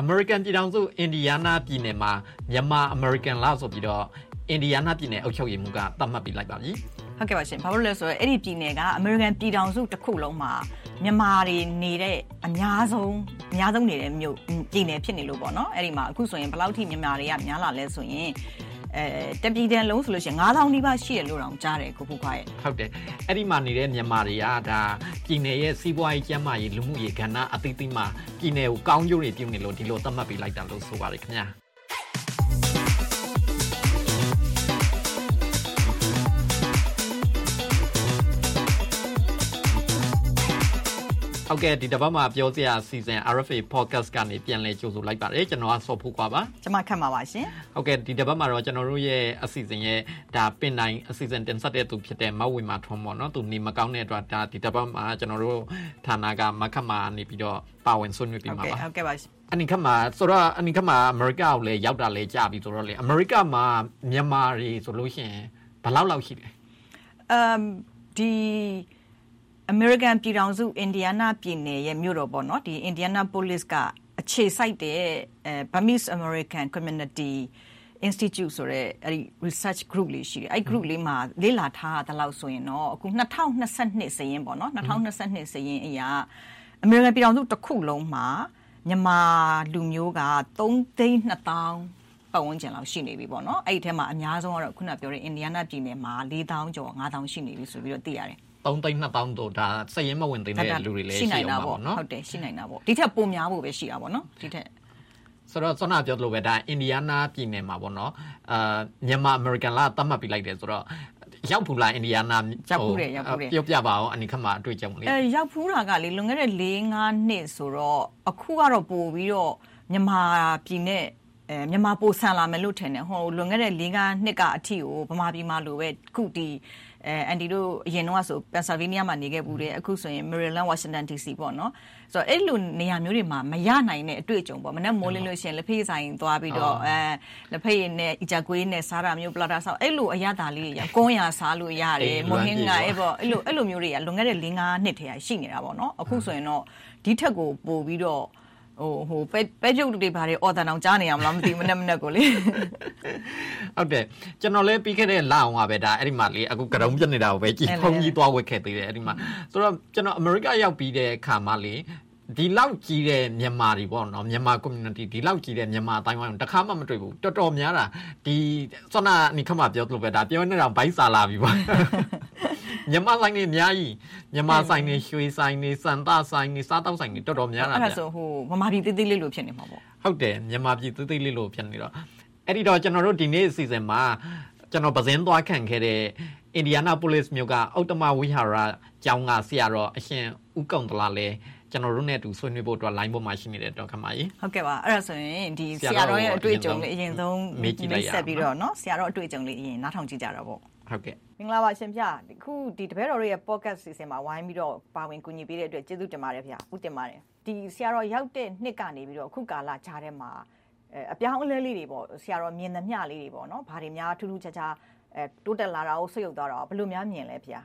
အမေရိကန်ပြည်ထောင်စုအင်ဒီယားနားပြည်နယ်မှာမြန်မာအမေရိကန်လားဆိုပြီးတော့အင်ဒီယားနားပြည်နယ်အုပ်ချုပ်ရေးမှူးကသတ်မှတ်ပေးလိုက်ပါပြီဟုတ်ကဲ့ပါရှင်ဘာလို့လဲဆိုတော့အဲ့ဒီပြည်နယ်ကအမေရိကန်ပြည်ထောင်စုတစ်ခုလုံးမှာမြန်မာတွေနေတဲ့အများဆုံးအများဆုံးနေတဲ့မြို့ပြည်နယ်ဖြစ်နေလို့ပေါ့နော်အဲ့ဒီမှာအခုဆိုရင်ဘယ်လောက်ထိမြန်မာတွေကများလာလဲဆိုရင် အဲတပြည်တန်လုံးဆိုလို့ရှိရင်9000နီးပါးရှိတယ်လို့တောင်ကြားတယ်ကိုဖူခွားရဲ့ဟုတ်တယ်အဲ့ဒီမှာနေတဲ့မြန်မာတွေကဒါပြည်နယ်ရဲ့စီးပွားရေးကျန်းမာရေးလူမှုရေးကဏ္ဍအသီးသီးမှာပြည်နယ်ကိုကောင်းကျိုးတွေပြုနေလို့ဒီလိုသတ်မှတ်ပေးလိုက်တာလို့ဆိုပါတယ်ခင်ဗျာ ဟုတ်ကဲ့ဒီတစ်ပတ်မှာပြောစရာအစီအစဉ် RFA podcast ကနေပြန်လည်ကြိုဆိုလိုက်ပါတယ်ကျွန်တော်ကစောဖို့ခွာပါကျွန်မခတ်မှာပါရှင်ဟုတ်ကဲ့ဒီတစ်ပတ်မှာတော့ကျွန်တော်တို့ရဲ့အစီအစဉ်ရဲ့ဒါပင်တိုင်းအစီအစဉ်တင်ဆက်တဲ့သူဖြစ်တဲ့မဝေမာထွန်းပေါ့နော်သူနေမကောင်းတဲ့အတွက်ဒါဒီတစ်ပတ်မှာကျွန်တော်တို့ဌာနကမခတ်မှာနေပြီးတော့ပါဝင်ဆွေးနွေးပြီးမှာပါဟုတ်ကဲ့ပါအနိခတ်မှာဆိုတော့အနိခတ်မှာအမေရိကကိုလည်းရောက်တာလည်းကြာပြီဆိုတော့လေအမေရိကမှာမြန်မာတွေဆိုလို့ရှိရင်ဘယ်လောက်လောက်ရှိလဲအမ်ဒီ အမေရိကန်ပြည်ထောင်စုအင်ဒီယားနာပြည်နယ်ရဲ့မြို့တော်ပေါ့နော်ဒီ Indianapolis ကအခြေစိုက်တဲ့အဲ Burmese American Community Institute ဆိုတဲ့အဲဒီ research group လေးရှိတယ်အဲဒီ group လေးမှာလေ့လာထားတဲ့လောက်ဆိုရင်တော့အခု2022စရင်ပေါ့နော်2022စရင်အရာအမေရိကန်ပြည်ထောင်စုတစ်ခုလုံးမှာမြန်မာလူမျိုးက3သိန်း2000ပတ်ဝန်းကျင်လောက်ရှိနေပြီပေါ့နော်အဲ့ဒီထဲမှာအများဆုံးကတော့ခုနပြောတဲ့အင်ဒီယားနာပြည်နယ်မှာ4000ကျော်5000ရှိနေပြီဆိုပြီးတော့သိရတယ် 3သိန်း2000တို့ဒါစရင်မဝင်သိတဲ့လူတွေလည်းရှိအောင်ပါပေါ့နော်ဟုတ်တယ်ရှိနိုင်တာပေါ့ဒီထက်ပိုများဖို့ပဲရှိတာပေါ့နော်ဒီထက်ဆိုတော့စောနာပြောသလိုပဲဒါအင်ဒီယားနာပြည်နယ်မှာပေါ့နော်အာမြန်မာအမေရိကန်လာသတ်မှတ်ပြလိုက်တယ်ဆိုတော့ရောက်ဖူးလားအင်ဒီယားနာရောက်ဖူးတယ်ရောက်ဖူးတယ်ပြောပြပါအောင်အနိခမအတွေ့အကြုံလေးအဲရောက်ဖူးတာကလေလွန်ခဲ့တဲ့၄၅နှစ်ဆိုတော့အခုကတော့ပို့ပြီးတော့မြန်မာပြည်နဲ့အဲမြန်မာပိုဆန်လာမယ်လို့ထင်တယ်ဟိုလွန်ခဲ့တဲ့၄၅နှစ်ကအထိကိုဗမာပြည်မှာလိုပဲခုဒီ အဲအန်တီတို့အရင်တော့ဆိုပန်ဆယ်ဗေးနီးယားမှာနေခဲ့ဘူးတယ်အခုဆိုရင်မေရီလန်းဝါရှင်တန်ဒီစီပေါ့နော်ဆိုတော့အဲ့လိုနေရာမျိုးတွေမှာမရနိုင်တဲ့အတွေ့အကြုံပေါ့မနေ့မိုးလင်းလို့ရှိရင်လက်ဖေးဆိုင်သွားပြီးတော့အဲလက်ဖေးနဲ့အီဂျာကွေးနဲ့စားတာမျိုးပလာတာဆောက်အဲ့လိုအရသာလေးတွေကွန်းရစားလို့ရတယ်မွန်ဟင်းကအဲ့ပေါ့အဲ့လိုအဲ့လိုမျိုးတွေကလွန်ခဲ့တဲ့၄၅နှစ်ထဲရှိနေတာပေါ့နော်အခုဆိုရင်တော့ဒီထက်ကိုပို့ပြီးတော့ ဟိုဟိုပဲပဲကျုပ်တွေပါတယ်အော်တန်အောင်ကြားနေရမလားမသိမနဲ့မနဲ့ကိုလေဟုတ်တယ်ကျွန်တော်လည်းပြီးခဲ့တဲ့လအောင်ကပဲဒါအဲ့ဒီမှာလေအခုကရုံပြနေတာကိုပဲကြည်ဖုံကြီးသွားဝက်ခဲ့သေးတယ်အဲ့ဒီမှာဆိုတော့ကျွန်တော်အမေရိကရောက်ပြီးတဲ့အခါမှာလေဒီလောက်ကြီးတဲ့မြန်မာတွေပေါ့နော်မြန်မာ community ဒီလောက်ကြီးတဲ့မြန်မာအတိုင်းဝိုင်းတခါမှမတွေ့ဘူးတော်တော်များတာဒီစနနိခမပြောသလိုပဲဒါပြောနေတာဘိုက်စာလာပြီပါ မြန်မာဆိုင်တွေအများကြီးမြန်မာဆိုင်တွေရွှေဆိုင်တွေစံသားဆိုင်တွေစားတောက်ဆိုင်တွေတော်တော်များတာအဲ့ဒါဆိုဟိုမမပြည်သေးသေးလေးလို့ဖြစ်နေမှာပေါ့ဟုတ်တယ်မြန်မာပြည်သေးသေးလေးလို့ဖြစ်နေတော့အဲ့ဒီတော့ကျွန်တော်တို့ဒီနေ့အစီအစဉ်မှာကျွန်တော်ပဇင်းသွားခံခဲ့တဲ့အင်ဒီယာနာပိုလစ်မြို့ကအောက်တမဝိဟာရကျောင်းကဆရာတော်အရှင်ဦးကုံတလာလဲကျွန်တော်တို့နဲ့အတူဆွေးနွေးဖို့အတွက် line ပေါ်မှာရှိနေတဲ့တော့ခမကြီးဟုတ်ကဲ့ပါအဲ့ဒါဆိုရင်ဒီဆရာတော်ရဲ့အတွေ့အကြုံလေးအရင်ဆုံးမေးကြည့်လိုက်ရအောင်ဆက်ပြီးတော့เนาะဆရာတော်အတွေ့အကြုံလေးအရင်နားထောင်ကြည့်ကြတော့ပေါ့ ဟုတ်ကဲ့မင်္ဂလာပါရှင်ဗျအခုဒီတပည့်တော်တို့ရဲ့ podcast စီစဉ်မှာဝိုင်းပြီးတော့ပါဝင်ကူညီပေးတဲ့အတွက်ကျေးဇူးတင်ပါတယ်ဗျဦးတင်ပါတယ်ဒီဆရာတော်ရောက်တဲ့နှစ်ကနေပြီးတော့အခုကာလခြားထဲမှာအပြောင်းအလဲလေးတွေပေါ့ဆရာတော်မြင်သမျှလေးတွေပေါ့နော်ဘာတွေများထူးထူးခြားခြားအဲတိုးတက်လာတာကိုဆွေးရုပ်သွားတာဘယ်လိုများမြင်လဲဗျာ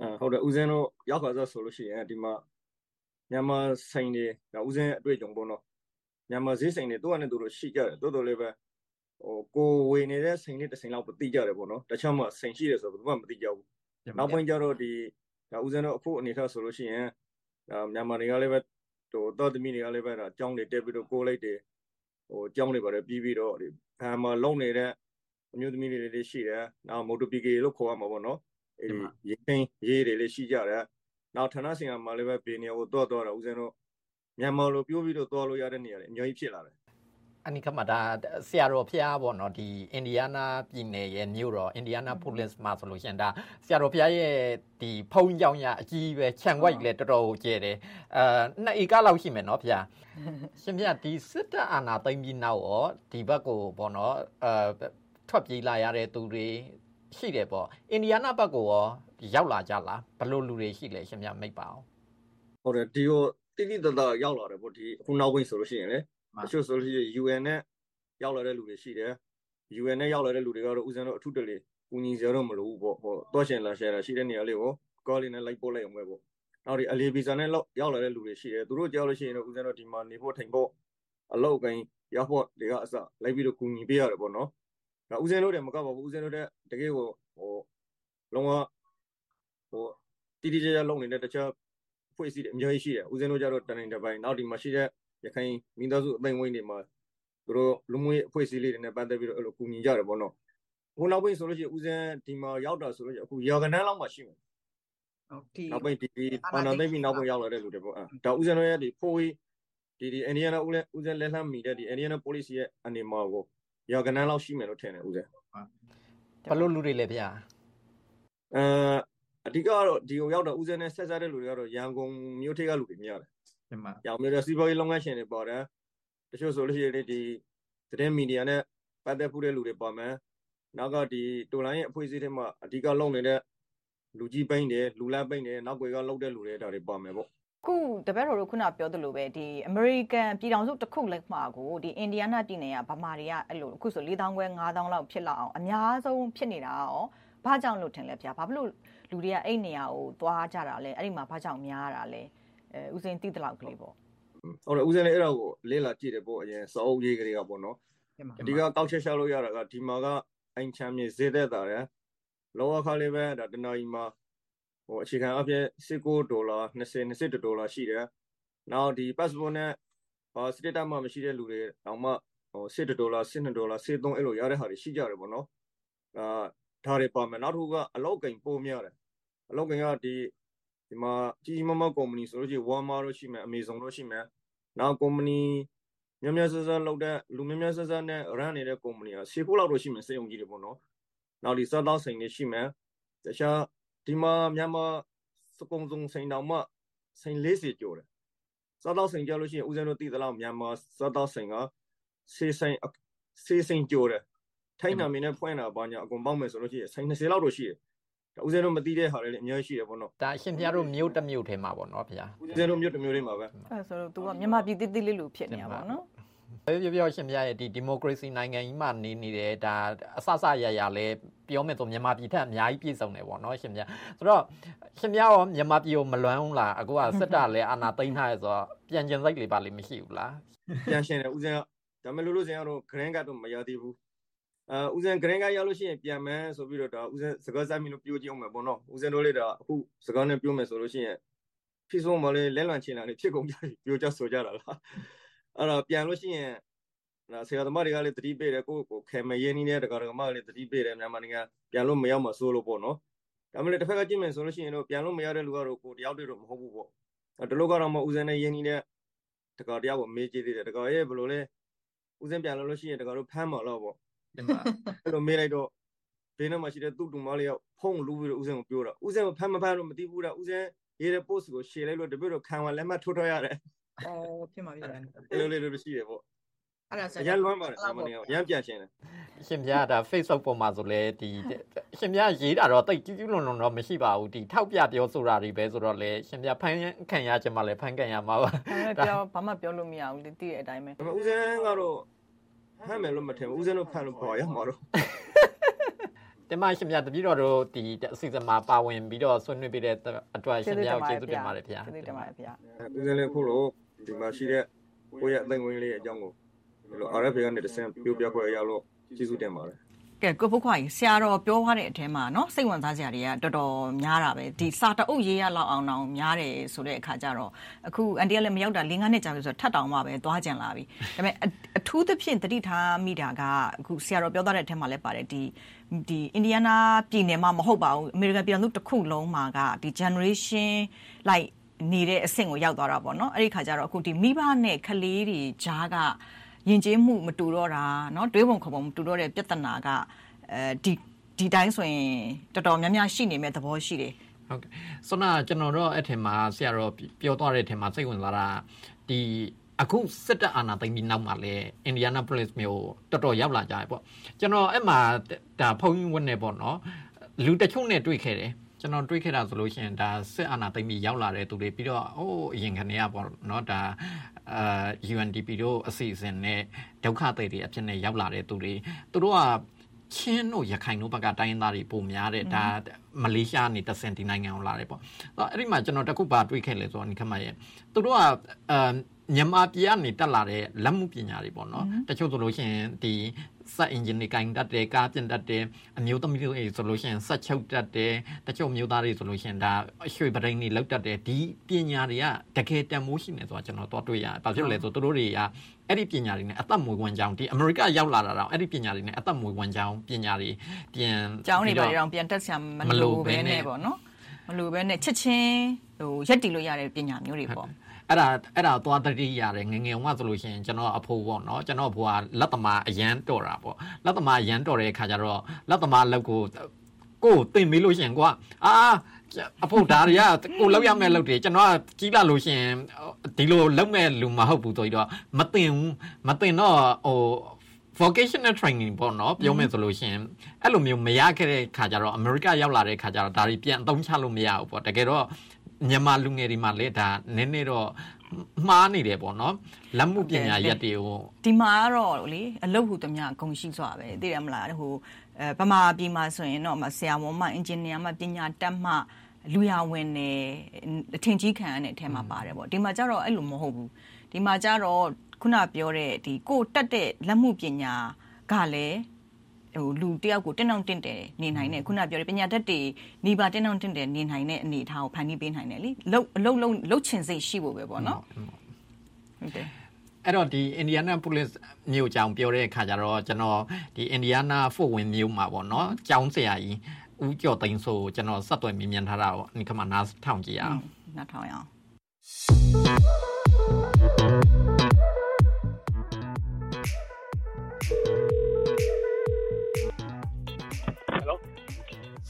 အဲဟုတ်တယ်ဦးဇင်းတို့ရောက်ခါဆိုဆိုလို့ရှိရင်ဒီမှာမြန်မာဆိုင်တွေဦးဇင်းအတွေ့အကြုံပေါ့နော်မြန်မာဈေးဆိုင်တွေတို့ကနေတို့ရှိကြတယ်တိုးတော်လေးပဲ ဟိုကိုဝေနေတဲ့စိန်လေးတစ်စိန်လောက်မသိကြတယ်ပေါ့နော်တခြားမှစိန်ရှိတယ်ဆိုတော့ဘယ်သူမှမသိကြဘူးနောက်ပိုင်းကျတော့ဒီဒါဦးဇင်းတို့အခုအနေထားဆိုလို့ရှိရင်ဒါမြန်မာတွေကလည်းပဲဟိုတော်သမီးတွေကလည်းပဲဒါကြောင်းတွေတက်ပြီးတော့ကိုလိုက်တယ်ဟိုကြောင်းတွေပါတယ်ပြီးပြီးတော့ဒီဘာမှလုံနေတဲ့အမျိုးသမီးတွေလည်းရှိတယ်နောက်မိုတိုပီကေလို့ခေါ်ရမှာပေါ့နော်အဲဒီရေခင်းရေးတွေလည်းရှိကြတယ်နောက်ဌာနဆိုင်ရာမှာလည်းပဲဘေးနေရာကိုတော့တော့တာဦးဇင်းတို့မြန်မာလိုပြောပြီးတော့သွားလို့ရတဲ့နေရာတွေအများကြီးဖြစ်လာတယ် အနိကမဒါဆရာတော်ဖျားပေါ့နော်ဒီအင်ဒီယားနာပြည်နယ်ရဲ့မြို့တော်အင်ဒီယားနာပိုလစ်မှာဆိုလို့ရှင်ဒါဆရာတော်ဖျားရဲ့ဒီဖုံကြောင်ရအကြီးပဲခြံဝိုက်လည်းတော်တော်ကျဲတယ်အာနှစ်ဧကလောက်ရှိမယ်နော်ဖျားရှင်ဖျားဒီစစ်တပ်အာဏာသိမ်းပြီးနောက်ရောဒီဘက်ကိုပေါ့နော်အာထွက်ပြေးလာရတဲ့သူတွေရှိတယ်ပေါ့အင်ဒီယားနာဘက်ကိုရောရောက်လာကြလားဘယ်လိုလူတွေရှိလဲရှင်ဖျားမိတ်ပါအောင်ဟုတ်တယ်ဒီကိုတိတိတတ်ရောက်လာတယ်ပေါ့ဒီအခုနောက်ပိုင်းဆိုလို့ရှိရင်လေ တချို့ဆိုလို့ရှိရင် UN နဲ့ရောက်လာတဲ့လူတွေရှိတယ် UN နဲ့ရောက်လာတဲ့လူတွေကတော့ဦးဇင်းတို့အထုတလေကူညီစရာတော့မလိုဘူးပေါ့ဟောတော့ရှင်လာရှယ်တာရှိတဲ့နေရာလေးကိုကောလီနဲ့လိုက်ပို့လိုက်အောင်ပဲပေါ့နောက်ဒီအလီဗီဇာနဲ့ရောက်လာတဲ့လူတွေရှိတယ်သူတို့ကြောက်လို့ရှိရင်တော့ဦးဇင်းတို့ဒီမှာနေဖို့ထိုင်ဖို့အလောက်ကိုင်းရောက်ဖို့တွေကအစလိုက်ပြီးတော့ကူညီပေးရတယ်ပေါ့နော်ဒါဦးဇင်းတို့တယ်မကပါဘူးဦးဇင်းတို့တဲ့တကယ်ကိုဟိုလုံးဝဟိုတီတီကြကြလုံနေတဲ့တခြားဖွဲ့စည်းတယ်အများကြီးရှိတယ်ဦးဇင်းတို့ကြတော့တန်တိုင်းတစ်ပိုင်းနောက်ဒီမှာရှိတဲ့ ရခိုင်မိသားစုအသိဝိုင်းတွေမှာသူတို့လူမှုရေးအဖွဲ့အစည်းလေးတွေနဲ့ပတ်သက်ပြီးတော့အဲ့လိုကူညီကြတယ်ပေါ့နော်ဟိုနောက်ပိုင်းဆိုလို့ရှိရင်ဦးဇင်းဒီမှာရောက်တာဆိုလို့ရှိရင်အခုရာကနန်းလောက်မှရှိမယ်ဟုတ်ဒီနောက်ပိုင်းဒီပါနာသိပြီနောက်ပိုင်းရောက်လာတဲ့လူတွေပေါ့အဲဒါဦးဇင်းတို့ရဲ့ဒီဖိုးဒီဒီအိန္ဒိယနဲ့ဦးလဲဦးဇင်းလက်လှမ်းမိတဲ့ဒီအိန္ဒိယနဲ့ policy ရဲ့အနေမှာကိုရာကနန်းလောက်ရှိမယ်လို့ထင်တယ်ဦးဇင်းဘလို့လူတွေလဲဗျာအဲအဓိကတော့ဒီကိုရောက်တော့ဦးဇင်းနဲ့ဆက်ဆက်တဲ့လူတွေကတော့ရန်ကုန်မြို့ထိပ်ကလူတွေများတယ် ဒီမှာရောင်မြို့တဲ့စီးပွားရေးလုပ်ငန်းရှင်တွေပေါ်တယ်တချို့ဆိုလို့ရှိရင်ဒီသတင်းမီဒီယာနဲ့ပတ်သက်ဖို့တဲ့လူတွေပေါ်မယ်နောက်ကဒီတိုလိုင်းရဲ့အဖွဲ့အစည်းတွေမှာအဓိကလုပ်နေတဲ့လူကြီးပိန်းတယ်လူလတ်ပိန်းတယ်နောက်ွယ်ကလုပ်တဲ့လူတွေဒါတွေပေါ်မယ်ပေါ့ခုတပည့်တော်တို့ခုနပြောသလိုပဲဒီ American ပြည်ထောင်စုတစ်ခုလက်မှာကိုဒီ Indiana ပြည်နယ်ကဗမာတွေကအဲ့လိုအခုဆို4000ခွဲ5000လောက်ဖြစ်လောက်အောင်အများဆုံးဖြစ်နေတာရောဘာကြောင့်လို့ထင်လဲဗျာဘာဖြစ်လို့လူတွေကအဲ့နေရာကိုသွားကြတာလဲအဲ့ဒီမှာဘာကြောင့်များတာလဲ အဲဦးစင်းတိတလောက်ကလေးပေါ့ဟုတ်တယ်ဦးစင်းလည်းအဲ့တော့ကိုလေးလာကြည့်တယ်ပေါ့အရင်စောအုပ်ရေးကလေးကပေါ့နော်အဓိကကောက်ချက်ရှောက်လို့ရတာကဒီမှာကအင်ချမ်းမြေဈေးသက်တာတယ်လောကခါလေးပဲဒါတနာကြီးမှာဟိုအခြေခံအဖြစ်19ဒေါ်လာ20 20ဒေါ်လာရှိတယ်နောက်ဒီ passport နဲ့ဟော status မှမရှိတဲ့လူတွေတော့မှဟို7ဒေါ်လာ7ဒေါ်လာ73အဲ့လိုရတဲ့ဟာတွေရှိကြတယ်ပေါ့နော်အာဒါတွေပါမယ်နောက်တစ်ခုကအလောက်ကင်ပိုးများတယ်အလောက်ကင်ကဒီ ဒီမှာကြီးကြီးမားမားကုမ္ပဏီဆိုလို့ရှိရင် Walmart လို့ရှိမယ် Amazon လို့ရှိမယ်နောက်ကုမ္ပဏီများများဆဆလောက်တဲ့လူများများဆဆနဲ့ run နေတဲ့ကုမ္ပဏီကစေဖို့လောက်တော့ရှိမယ်စေုံကြီးတွေပေါ့နော်နောက်ဒီစားသောက်ဆိုင်တွေရှိမယ်တခြားဒီမှာမြန်မာစကုံစုံဆိုင်တောင်မှဆိုင်40ကျော်တယ်စားသောက်ဆိုင်ကြလို့ရှိရင်ဦးဇင်းတို့သိသလောက်မြန်မာစားသောက်ဆိုင်ကစေးဆိုင်စေးဆိုင်ကျော်တယ်ထိုင်းနာမည်နဲ့ဖွင့်တာဘာညာအကုန်ပေါက်မယ်ဆိုလို့ရှိရင်ဆိုင်20လောက်တော့ရှိတယ်ဒါ ဦးဇင်းတို့မသိတဲ့ဟာတွေလည်းအများကြီးရှိတယ်ပေါ့နော်ဒါအရှင်ဘုရားတို့မြို့တစ်မြို့ထဲမှာပေါ့နော်ဗျာဦးဇင်းတို့မြို့တစ်မြို့ထဲမှာပဲအဲဆိုတော့ तू ကမြန်မာပြည်တိတိလေးလိုဖြစ်နေတာပေါ့နော်ပြောပြောရှင်ပြရဲ့ဒီဒီမိုကရေစီနိုင်ငံကြီးမှာနေနေတယ်ဒါအဆဆရရလဲပြောမယ်ဆိုမြန်မာပြည်ထက်အများကြီးပြည့်စုံတယ်ပေါ့နော်ရှင်ပြဆိုတော့ရှင်ပြရောမြန်မာပြည်ကိုမလွမ်းဘူးလားအခုကစစ်တပ်လည်းအာဏာသိမ်းထားရဆိုတော့ပြန်ကျင်စိတ်လေးပါလိမ့်မရှိဘူးလားပြန်ရှင်တယ်ဦးဇင်းကဒါမဲ့လို့လို့စင်ကတော့ green card တော့မရသေးဘူး အဲဦးဇင်း green card ရလို့ရှိရင်ပြန်မယ်ဆိုပြီးတော့ဒါဦးဇင်းစကားစားမိလို့ပြောကြည့်အောင်မယ်ပေါ့နော်ဦးဇင်းတို့လေးဒါအခုစကားနဲ့ပြောမယ်ဆိုလို့ရှိရင်ဖြစ်ဆုံးမလေးလဲလွန်ချင်တာလေးဖြစ်ကုန်ကြပြီပြောကြဆိုကြတာလားအဲ့တော့ပြန်လို့ရှိရင်ဆရာသမားတွေကလည်းတတိပေးတယ်ကိုကိုခဲမရင်းနေတဲ့တက္ကရာမကလည်းတတိပေးတယ်မြန်မာနိုင်ငံပြန်လို့မရောက်မှစိုးလို့ပေါ့နော်ဒါမှလည်းတစ်ဖက်ကကြည့်မယ်ဆိုလို့ရှိရင်တော့ပြန်လို့မရတဲ့လူကတော့ကိုတယောက်တည်းတော့မဟုတ်ဘူးပေါ့ဒီလိုကတော့မဦးစင်းနဲ့ရင်းနေတဲ့တက္ကရာတယောက်ကိုမေးကြည့်သေးတယ်တက္ကရာရဲ့ဘယ်လိုလဲဦးစင်းပြန်လို့လို့ရှိရင်တက္ကရာတို့ဖမ်းမှာတော့ပေါ့ အဲ့လိုမေးလိုက်တော့ဘေးနားမှာရှိတဲ့သူ့တူမလေးကဖုံးလူပြီးတော့ဦးစင်းကိုပြောတာဦးစင်းကိုဖမ်းမဖမ်းတော့မသိဘူးတာဦးစင်းရေးတဲ့ post ကို share လိုက်လို့တပြည့်တော့ခံဝလက်မှတ်ထိုးထွက်ရတယ်အော်ဖြစ်မှာဖြစ်တယ်အဲ့လိုလေးလိုရှိတယ်ပေါ့အဲ့ဒါဆိုရန်လွမ်းပါတယ်အမနေရန်ပြန်ရှင်းတယ်ရှင်ပြဒါ Facebook ပေါ်မှာဆိုလဲဒီရှင်ပြရေးတာတော့တိတ်ကြည့်ကြည့်လွန်လွန်တော့မရှိပါဘူးဒီထောက်ပြပြောဆိုတာတွေပဲဆိုတော့လေရှင်ပြဖန်ခံရခြင်းမလဲဖန်ခံရမှာပါပြောဘာမှပြောလို့မရဘူးလေတည့်တဲ့အတိုင်းပဲဦးစင်းကတော့ ဖမ်းမယ်လို့မထင်ဘူးဦးစင်းတို့ဖမ်းလို့ပေါ်ရမှာတော့တင်မရှင်ပြတပည့်တော်တို့ဒီအစီအစဉ်မှာပါဝင်ပြီးတော့ဆွေးနွေးပေးတဲ့အတွက်ရှင်ပြကိုကျေးဇူးတင်ပါတယ်ဗျာကျေးဇူးတင်ပါတယ်ဗျာဦးစင်းလေးခုလို့ဒီမှာရှိတဲ့ကိုယ့်ရဲ့အသိငွေလေးအကြောင်းကိုဒီလို RFA ကနေတဆင့်ပြောပြခွင့်ရလို့ကျေးဇူးတင်ပါတယ် ကဲကိုဖုတ်ခွာကြီးဆရာတော်ပြောသွားတဲ့အထဲမှာเนาะစိတ်ဝင်စားစရာတွေကတော်တော်များတာပဲဒီစာတအုပ်ရေးရလောက်အောင်အောင်များတယ်ဆိုတဲ့အခါကျတော့အခုအန်တီကလည်းမရောက်တာ၄-၅နှစ်ကြာပြီဆိုတော့ထပ်တောင်မှပဲသွားကြင်လာပြီဒါပေမဲ့အထူးသဖြင့်တတိထားမိတာကအခုဆရာတော်ပြောသွားတဲ့အထဲမှာလည်းပါတယ်ဒီဒီအင်ဒီယားနားပြည်နယ်မှာမဟုတ်ပါဘူးအမေရိကန်ပြည်သူတစ်ခုလုံးမှာကဒီ generation like နေတဲ့အဆင့်ကိုရောက်သွားတာပေါ့နော်အဲ့ဒီခါကျတော့အခုဒီမိဘနဲ့ကလေးတွေဂျားက ယဉ်ကျေးမှုမတူတော့တာเนาะတွေးပုံခေါ်ပုံမတူတော့တဲ့ပြဿနာကအဲဒီဒီတိုင်းဆိုရင်တော်တော်များများရှိနေမဲ့သဘောရှိတယ်ဟုတ်ကဲ့ဆိုတော့ကျွန်တော်တို့အဲ့ထင်မှာဆရာတော်ပြောသွားတဲ့ထင်မှာစိတ်ဝင်စားတာဒီအခုစစ်တပ်အာဏာသိမ်းပြီးနောက်မှာလဲအင်ဒီယာနာပိုလစ်မြို့တော်တော်ရောက်လာကြတယ်ပေါ့ကျွန်တော်အဲ့မှာဒါဖုန်းဝင်နေပေါ့နော်လူတချို့နဲ့တွေ့ခဲ့တယ်ကျွန်တော်တွေးခဲ့တာဆိုလို့ရှိရင်ဒါစစ်အာဏာသိမ်းပြီးရောက်လာတဲ့သူတွေပြီးတော့ဟိုးအရင်ကနေကပေါ့နော်ဒါ အာ UNDP တို့အစီအစဉ်နဲ့ဒုက္ခသည်တွေအဖြစ်နဲ့ရောက်လာတဲ့သူတွေသူတို့ကချင်းတို့ရခိုင်တို့ဘက်ကတိုင်းရင်းသားတွေပုံများတယ်ဒါမလေးရှားနေတဆင်ဒီနိုင်ငံကိုလာတယ်ပေါ့အဲ့ဒီမှာကျွန်တော်တခုပါတွေးခဲ့လဲဆိုတော့ဒီခမရဲ့သူတို့ကအာမြန်မာပြည်ကနေတက်လာတဲ့လက်မှုပညာတွေပေါ့နော်တချို့ဆိုလို့ရှိရင်ဒီ စက်အင်ဂျင်တွေကင်တတ်တယ်ကားပြင်တတ်တယ်အမျိုးသမီးတွေဆိုလို့ရှိရင်စက်ချုပ်တတ်တယ်တချို့မျိုးသားတွေဆိုလို့ရှိရင်ဒါရွှေပရိန်တွေလောက်တတ်တယ်ဒီပညာတွေကတကယ်တန်မိုးရှိနေဆိုတာကျွန်တော်တော့တွေ့ရတယ်ဘာဖြစ်လို့လဲဆိုသူတို့တွေကအဲ့ဒီပညာတွေနဲ့အသက်မွေးဝမ်းကြောင်းဒီအမေရိကရောက်လာတာတော့အဲ့ဒီပညာတွေနဲ့အသက်မွေးဝမ်းကြောင်းပညာတွေပြန်ကျောင်းတွေပါတော့ပြန်တက်ဆရာမလိုပဲနဲ့ပေါ့နော်မလိုပဲနဲ့ချက်ချင်းဟိုရက်တီလို့ရတဲ့ပညာမျိုးတွေပေါ့ အဲ့ဒါအဲ့ဒါသွားတတိရတယ်ငငယ်ဝဆိုလို့ရှိရင်ကျွန်တော်အဖိုးပေါ့နော်ကျွန်တော်ဘွာလက်သမားအရန်တော်တာပေါ့လက်သမားအရန်တော်တဲ့အခါကျတော့လက်သမားလောက်ကိုကိုတင်မေးလို့ရှိရင်ကွာအာအဖို့ဒါတွေကကိုလောက်ရမဲ့လောက်တွေကျွန်တော်ကကြီးလာလို့ရှိရင်ဒီလိုလောက်မဲ့လူမဟုတ်ဘူးဆိုတော့မတင်ဘူးမတင်တော့ဟို vocational training ပေါ့နော်ပြောမယ်ဆိုလို့ရှိရင်အဲ့လိုမျိုးမရခဲ့တဲ့ခါကျတော့အမေရိကရောက်လာတဲ့ခါကျတော့ဒါတွေပြန်အသုံးချလို့မရဘူးပေါ့တကယ်တော့ မြန်မာလူငယ်တွေမှာလည်းဒါနည်းနည်းတော့မှားနေတယ်ပေါ့နော်လက်မှုပညာရက်တွေကိုဒီမှာကတော့လေအလုပ်ဟူသမျှအကုန်ရှိစွာပဲသိတယ်မလားဟိုအဲဗမာပြည်မှာဆိုရင်တော့ဆရာဝန်မှအင်ဂျင်နီယာမှပညာတတ်မှလူရဝင်နေအထင်ကြီးခံရတဲ့အထက်မှာပါတယ်ပေါ့ဒီမှာကျတော့အဲ့လိုမဟုတ်ဘူးဒီမှာကျတော့ခုနပြောတဲ့ဒီကိုတက်တဲ့လက်မှုပညာကလည်း ဟိုလူတယောက်ကိုတင်းအောင်တင့်တယ်နေနိုင်တယ်ခုနပြောတဲ့ပညာတတ်တွေနေပါတင်းအောင်တင့်တယ်နေနိုင်တဲ့အနေအထားကိုဖန်တီးပေးနိုင်တယ်လीလှုပ်အလုပ်လုံးလှုပ်ချင်စိတ်ရှိဖို့ပဲပေါ့နော်ဟုတ်တယ်အဲ့တော့ဒီ Indiana Police မြို့ကြောင်ပြောတဲ့အခါကျတော့ကျွန်တော်ဒီ Indiana Fort Wayne မြို့မှာပေါ့နော်ကျောင်းဆရာကြီးဦးကျော်သိန်းဆိုကျွန်တော်ဆက်သွယ်မြင်မြန်ထားတာပေါ့ဒီခါမှာနားထောင်ကြည့်အောင်နားထောင်ရအောင်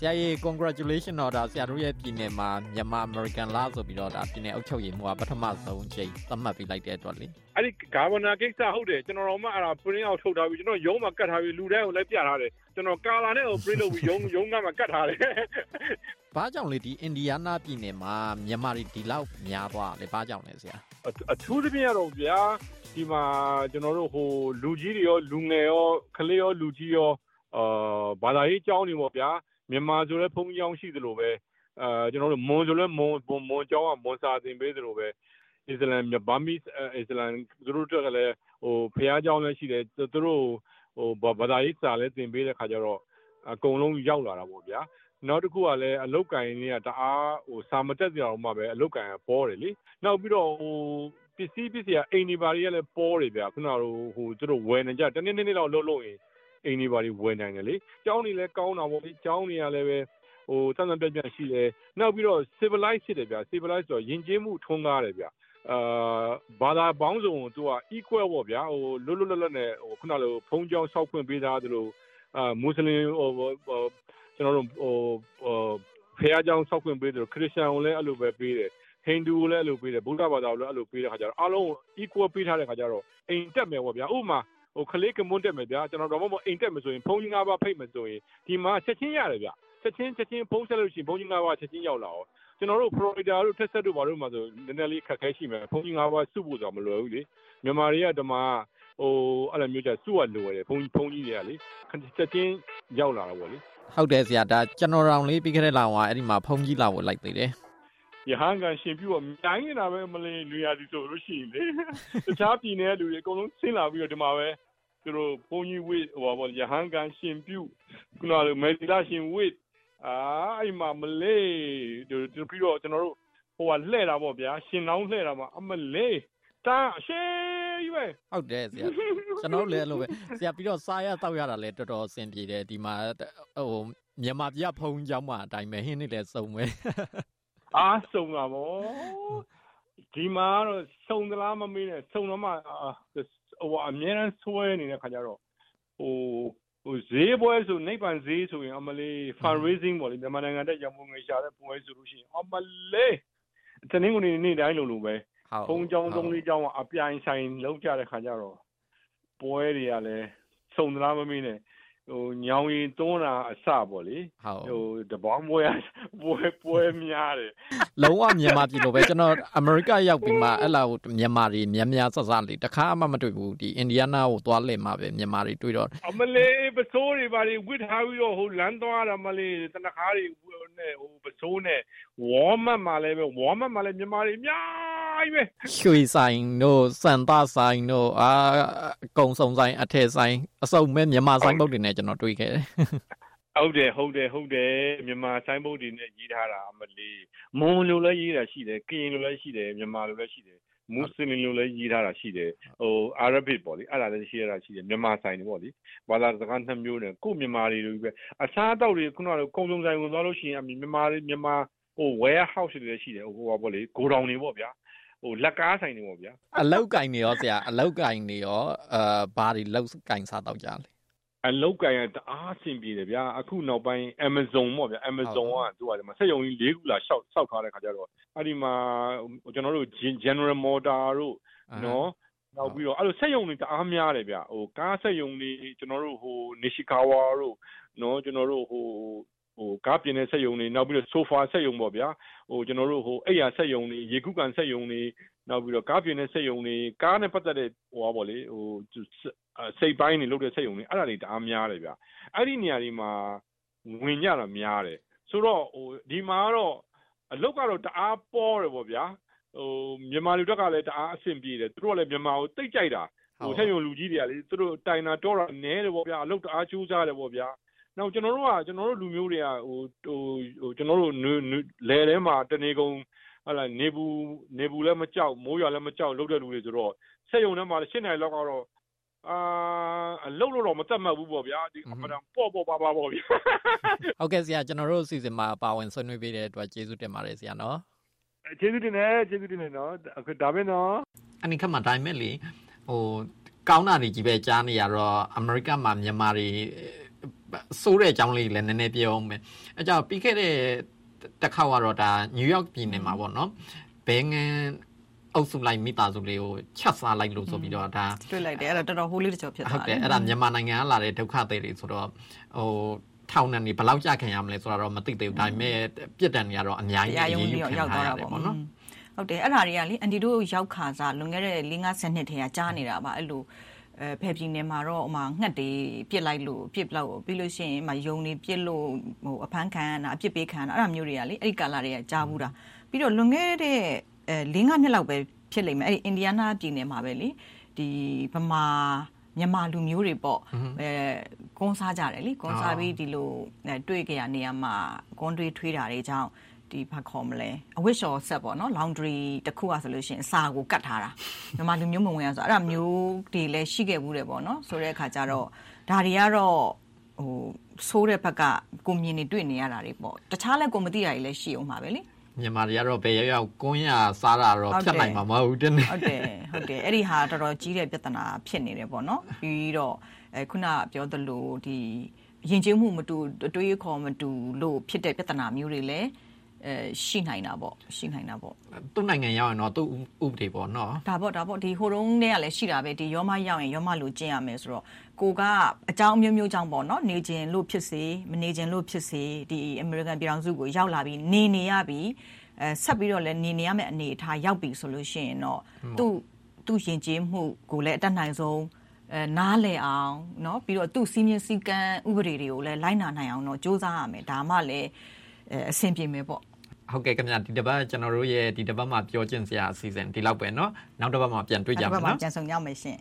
ရာကြီး congratulation တော့ဒါဆရာတို့ရဲ့ပြည်နယ်မှာမြန်မာ American လားဆိုပြီးတော့ဒါပြည်နယ်အုပ်ချုပ်ရေးမှူးကပထမဆုံးချိန်သတ်မှတ်ပြီးလိုက်တဲ့အတွက်လေအဲ့ဒီ governor ကိစ္စဟုတ်တယ်ကျွန်တော်တို့မှအဲ့ဒါ print out ထုတ်ထားပြီးကျွန်တော်ရုံးမှာကတ်ထားပြီးလူတိုင်းကိုလိုက်ပြထားတယ်ကျွန်တော်ကာလာနဲ့ကို print လုပ်ပြီးရုံးရုံးကမှကတ်ထားတယ်ဘာကြောင့်လဲဒီအင်ဒီယားနာပြည်နယ်မှာမြန်မာတွေဒီလောက်များသွားလဲဘာကြောင့်လဲဆရာအထူးသဖြင့်တော့ဗျာဒီမှာကျွန်တော်တို့ဟိုလူကြီးတွေရောလူငယ်ရောကလေးရောလူကြီးရောအာဘာသာရေးကျောင်းတွေပေါ့ဗျာ မြန်မာဆိုလဲဘုံကြောင်းရှိသလိုပဲအဲကျွန်တော်တို့မွန်ဆိုလဲမွန်မွန်ကျောင်းကမွန်စာသင်ပေးသလိုပဲအစ္စလမ်ဘာမီအစ္စလမ်သူတို့တက်ကလည်းဟိုဖះเจ้าလည်းရှိတယ်သူတို့ဟိုဘာသာရေးစာလည်းသင်ပေးတဲ့ခါကျတော့အကုန်လုံးရောက်လာတာပေါ့ဗျာနောက်တစ်ခုကလည်းအလုတ်ကင်တွေကတအားဟိုစာမတက်ကြအောင်မှပဲအလုတ်ကင်ကပေါ်တယ်လေနောက်ပြီးတော့ဟိုပစ္စည်းပစ္စည်းကအိမ်ဒီဘာတွေကလည်းပေါ်တယ်ဗျာခုနကဟိုသူတို့ဝယ်နေကြတနေ့နေ့လောက်လှုပ်လို့ရင် အိမ်တွေဘာတွေဝယ်နိုင်တယ်လေကျောင်းတွေလည်းကောင်းတာပေါ့လေကျောင်းတွေကလည်းပဲဟိုတန်တန်ပြတ်ပြတ်ရှိတယ်နောက်ပြီးတော့ civilize ဖြစ်တယ်ဗျာ civilize ဆိုတော့ယဉ်ကျေးမှုထွန်းကားတယ်ဗျာအာဘာသာပေါင်းစုံသူက equal ပေါ့ဗျာဟိုလွတ်လွတ်လပ်လပ်နဲ့ဟိုခုနလိုဖုံးကြောင်းဆောက်ခွင့်ပေးသားသလိုအာမွတ်စလင်ဟိုကျွန်တော်တို့ဟိုဖះကြောင်းဆောက်ခွင့်ပေးတယ်ခရစ်ယာန်ကိုလည်းအဲ့လိုပဲပေးတယ်ဟိန္ဒူကိုလည်းအဲ့လိုပေးတယ်ဗုဒ္ဓဘာသာကိုလည်းအဲ့လိုပေးတဲ့ခါကျတော့အားလုံး equal ပေးထားတဲ့ခါကျတော့အိမ်တက်မယ်ပေါ့ဗျာဥပမာ ဟိုကလေးကမွန်းတက်မယ်ဗျာကျွန်တော်တော့မအိမ်တက်မယ်ဆိုရင်ဖုန်းကြီး၅ပါးဖိတ်မယ်ဆိုရင်ဒီမှာချက်ချင်းရတယ်ဗျချက်ချင်းချက်ချင်းဖုန်းဆက်လို့ရှိရင်ဖုန်းကြီး၅ပါးချက်ချင်းရောက်လာအောင်ကျွန်တော်တို့ Florida တို့ Texas တို့ဘာလို့မှဆိုနည်းနည်းလေးခက်ခဲရှိမယ်ဖုန်းကြီး၅ပါးစုဖို့ဆိုတော့မလွယ်ဘူးလေမြန်မာတွေကဓမ္မဟိုအဲ့လိုမျိုးကြစုရလိုရတယ်ဖုန်းဖုန်းကြီးတွေကလေချက်ချင်းရောက်လာတာပေါ့လေဟုတ်တယ်ဆရာဒါကျွန်တော်တောင်လေးပြီးခဲ့တဲ့လောင်ကအဲ့ဒီမှာဖုန်းကြီးလာဖို့လိုက်သေးတယ်ရဟန်းကန်ရှင်ပြုတ်မြိုင်းနေတာပဲမလင်းလူရစီဆိုလို့ရှိရင်လေတခြားပြည်နယ်လူတွေအကုန်လုံးဆင်းလာပြီးတော့ဒီမှာပဲ သူတို့ဘုန်းကြီးဝိဟိုပါရဟန်းကန်ရှင်ပြုခုနကမေဒီလာရှင်ဝိအာအဲ့မှာမလေးတို့ပြီးတော့ကျွန်တော်တို့ဟိုကလှဲ့တာပေါ့ဗျာရှင်နောင်းလှဲ့တာမှာအမလေးတာရှေးကြီးပဲဟုတ်တယ်ဆရာကျွန်တော်လည်းအဲ့လိုပဲဆရာပြီးတော့စားရတောက်ရတာလည်းတော်တော်အဆင်ပြေတယ်ဒီမှာဟိုမြန်မာပြည်ဖုံးကြောင်းမှာအတိုင်းပဲဟင်းနေလည်းစုံပဲအားစုံတာဗောဒီမှာတော့စုံသလားမမေးနဲ့စုံတော့မှ ဟိုအမြဲတမ်းဆွဲနေတဲ့ခါကျတော့ဟိုဟိုဈေးပွဲဆိုနိဗ္ဗာန်ဈေးဆိုရင်အမလေး fundraising ပေါ့လေမြန်မာနိုင်ငံတဲ့ရံပုံငွေရှာတဲ့ပွဲဆိုလို့ရှိရင်အမလေးတနင်္ဂနွေနေ့တိုင်းလိုလိုပဲဖုံးကြောင်းသုံးလေးကြောင်းအပြိုင်ဆိုင်လုံးကြတဲ့ခါကျတော့ပွဲတွေကလည်းစုံသလားမမေးနဲ့ဟိုညောင်ရင်တွန်းတာအစပေါ့လေဟိုတပေါင်းပွဲပွဲပွဲများတယ် လုံးဝမြန်မာပြည်လိုပဲကျွန်တော်အမေရိကရောက်ပြီးမှအဲ့လောက်မြန်မာတွေများများဆဆလေးတခါမှမတွေ့ဘူးဒီအင်ဒီယားနားကိုသွားလဲမှာပဲမြန်မာတွေတွေ့တော့အမလေးပစိုးတွေပါတွေဝစ်ထားပြီးတော့ဟိုလမ်းသွားတာမလေးတနခါတွေနဲ့ဟိုပစိုးနဲ့ဝေါ်မတ်မှာလည်းပဲဝေါ်မတ်မှာလည်းမြန်မာတွေအများကြီးပဲရွှေဆိုင်တို့စံသားဆိုင်တို့အာကုံစုံဆိုင်အထည်ဆိုင်အစုံမဲ့မြန်မာဆိုင်ပုတ်တွေနဲ့ကျွန်တော်တွေ့ခဲ့တယ် ဟုတ်တယ်ဟုတ်တယ်ဟုတ်တယ်မြန်မာဆိုင်းဘုတ်တွေနဲ့ရေးထားတာအမလေးမွန်လိုလည်းရေးတာရှိတယ်ကရင်လိုလည်းရှိတယ်မြန်မာလိုလည်းရှိတယ်မွတ်စလင်လိုလည်းရေးထားတာရှိတယ်ဟိုအာရဗစ်ပေါ့လေအဲ့ဒါလည်းရှိရတာရှိတယ်မြန်မာဆိုင်တွေပေါ့လေဘာသာစကားနှစ်မျိုးနဲ့ကိုမြန်မာတွေလိုပဲအစားအသောက်တွေခုနကကုံစုံဆိုင်ဝင်သွားလို့ရှိရင်မြန်မာတွေမြန်မာဟို warehouse တွေလည်းရှိတယ်ဟိုပါပေါ့လေဂိုဒေါင်တွေပေါ့ဗျာဟိုလက်ကားဆိုင်တွေပေါ့ဗျာအလောက်ကင်တွေရောဆရာအလောက်ကင်တွေရောအာဘာတွေလောက်ကင်စားတော့ကြလဲ အလောက်ကန်ရတအားအဆင်ပြေတယ်ဗျာအခုနောက်ပိုင်း Amazon ပေါ့ဗျာ Amazon ကသူကဒီမှာစက်ရုံကြီး၄ခုလာရှောက်ရှောက်ထားတဲ့ခါကျတော့အဲ့ဒီမှာကျွန်တော်တို့ General Motor တို့နော်နောက်ပြီးတော့အဲ့လိုစက်ရုံတွေတအားများတယ်ဗျဟိုကားစက်ရုံတွေကျွန်တော်တို့ဟို Nishikawa တို့နော်ကျွန်တော်တို့ဟိုဟိုကားပြင်တဲ့စက်ရုံတွေနောက်ပြီးတော့ sofa စက်ရုံပေါ့ဗျာဟိုကျွန်တော်တို့ဟိုအိယာစက်ရုံတွေရေခုကန်စက်ရုံတွေ နောက်ပြီးတော့ကားပြင်တဲ့စက်ရုံတွေကားနဲ့ပတ်သက်တဲ့ဟိုပါပေါ့လေဟိုစိတ်ပိုင်းတွေလုပ်တဲ့စက်ရုံတွေအဲ့ဒါတွေတအားများတယ်ဗျအဲ့ဒီနေရာတွေမှာဝင်ကြတာများတယ်ဆိုတော့ဟိုဒီမှာတော့အလုတ်ကတော့တအားပေါ်တယ်ပေါ့ဗျာဟိုမြန်မာလူတွေကလည်းတအားအဆင်ပြေတယ်သူတို့ကလည်းမြန်မာကိုတိတ်ကြိုက်တာဟိုဆက်ရုံလူကြီးတွေကလေသူတို့တိုင်တာတော့တာနဲတယ်ပေါ့ဗျာအလုတ်တအားကြိုးစားတယ်ပေါ့ဗျာနောက်ကျွန်တော်တို့ကကျွန်တော်တို့လူမျိုးတွေကဟိုဟိုကျွန်တော်တို့လဲထဲမှာတနေကုန် ဟလာနေဘူးနေဘူးလည်းမကြောက်မိုးရွာလည်းမကြောက်လုပ်တဲ့လူတွေဆိုတော့ဆက်ယုံထဲမှာရှင်းနိုင်လောက်ကတော့အာအလုပ်လို့တော့မသက်မှတ်ဘူးပေါ့ဗျာဒီအမှန်ပေါ့ပေါ့ပါပါပေါ့ဗျာဟုတ်ကဲ့ဆရာကျွန်တော်တို့အစီအစဉ်မှာပါဝင်ဆွေးနွေးပေးတဲ့အတွက်ကျေးဇူးတင်ပါတယ်ဆရာနော်ကျေးဇူးတင်တယ်ကျေးဇူးတင်တယ်နော်အခုဒါပဲနော်အနိခမှာဒါမဲ့လေဟိုကောင်းတာတွေကြီးပဲကြားနေရတော့အမေရိကမှာမြန်မာတွေစိုးတဲ့အကြောင်းလေးလည်းနည်းနည်းပြောအောင်မယ်အဲကြောင့်ပြီးခဲ့တဲ့ တစ်ခေါက်ကတော့ဒါနယူးယောက်ပြည်နယ်မှာပေါ့နော်ဘဲငန်းအုပ်စုလိုက်မိသားစုလေးကိုချက်စားလိုက်လို့ဆိုပြီးတော့ဒါတွေ့လိုက်တယ်အဲ့ဒါတော်တော်ဟိုးလေးတစ်ကြောဖြစ်သွားတယ်ဟုတ်တယ်အဲ့ဒါမြန်မာနိုင်ငံကလာတဲ့ဒုက္ခသည်တွေဆိုတော့ဟိုထောင်နဲ့နေဘယ်လောက်ကြာခင်ရမလဲဆိုတော့မသိသေးဘူးဒါပေမဲ့ပြစ်ဒဏ်တွေကတော့အများကြီးအရေးယူခံရတာပေါ့နော်ဟုတ်တယ်အဲ့ဒါတွေကလေအန်တီတို့ရောက်ခါစားလွန်ခဲ့တဲ့၄50နှစ်ထဲကကြားနေတာပါအဲ့လို အဲဖယ်ပြည်နယ်မှာတော့ဟိုမှာငှက်တွေပြစ်လိုက်လို့ပြစ်လောက်ပြီးလို့ရှိရင်မယုံနေပြစ်လို့ဟိုအဖမ်းခံရတာအပြစ်ပေးခံရတာအဲ့ဒါမျိုးတွေကလေအဲ့ဒီကာလာတွေကကြားဘူးတာပြီးတော့လွန်ခဲ့တဲ့အဲ၄၅နှစ်လောက်ပဲဖြစ်လိမ့်မယ်အဲ့ဒီအင်ဒီယားနားပြည်နယ်မှာပဲလေဒီဗမာမြန်မာလူမျိုးတွေပေါ့အဲကွန်းစားကြတယ်လေကွန်းစားပြီးဒီလိုတွေ့ကြရနေရာမှာကွန်းတွေးထွေးတာတွေကြောင့် ဒီဘာခေါ်မလဲအဝတ်လျှော်ဆက်ပေါ့နော် laundry တခုอ่ะဆိုလို့ရှိရင်အစာကိုကတ်ထားတာမြန်မာလူမျိုးမဝင်ရဆိုအဲ့ဒါမျိုးတွေလည်းရှိခဲ့ဘူးတယ်ပေါ့နော်ဆိုတဲ့အခါကျတော့ဒါတွေကတော့ဟိုဆိုးတဲ့ဘက်ကကိုမြင်နေတွေ့နေရတာတွေပေါ့တခြားလည်းကိုမသိတာတွေလည်းရှိအောင်ပါပဲလေမြန်မာတွေကတော့ဘယ်ရောက်ရောက်ကွန်းရစားတာတော့ဖြတ်နိုင်မှာမဟုတ်ဘူးတင်းဟုတ်တယ်ဟုတ်တယ်အဲ့ဒီဟာတော်တော်ကြီးတဲ့ပြဿနာဖြစ်နေတယ်ပေါ့နော်ပြီးတော့အဲခုနပြောသလိုဒီယဉ်ကျေးမှုမတူအတွေးခေါ်မတူလို့ဖြစ်တဲ့ပြဿနာမျိုးတွေလည်း အဲရှိနိုင်တာပေါ့ရှိနိုင်တာပေါ့သူ့နိုင်ငံရောက်ရင်တော့သူ့ဥပဒေပေါ့နော်ဒါပေါ့ဒါပေါ့ဒီဟိုတုန်းတည်းကလည်းရှိတာပဲဒီရောမရောက်ရင်ရောမလို့ကျင့်ရမယ်ဆိုတော့ကိုကအကြောင်းမျိုးမျိုးကြောင့်ပေါ့နော်နေခြင်းလို့ဖြစ်စေမနေခြင်းလို့ဖြစ်စေဒီအမေရိကန်ပြည်ထောင်စုကိုရောက်လာပြီးနေနေရပြီးအဲဆက်ပြီးတော့လည်းနေနေရမယ့်အနေအထားရောက်ပြီဆိုလို့ရှိရင်တော့သူ့သူ့ယဉ်ကျေးမှုကိုလည်းအတတ်နိုင်ဆုံးအဲနားလည်အောင်เนาะပြီးတော့သူ့စီးမြင်စည်းကမ်းဥပဒေတွေကိုလည်းလိုက်နာနိုင်အောင်တော့စ조사ရမယ်ဒါမှလည်းအဆင်ပြေမယ်ပေါ့ ဟုတ်ကဲ့ခင်ဗျာဒီတစ်ပတ်ကျွန်တော်တို့ရဲ့ဒီတစ်ပတ်မှာပြောကျင်စရာအစီအစဉ်ဒီလောက်ပဲเนาะနောက်တစ်ပတ်မှာပြန်တွေ့ကြမယ်เนาะပြန်ဆုံကြမယ်ရှင်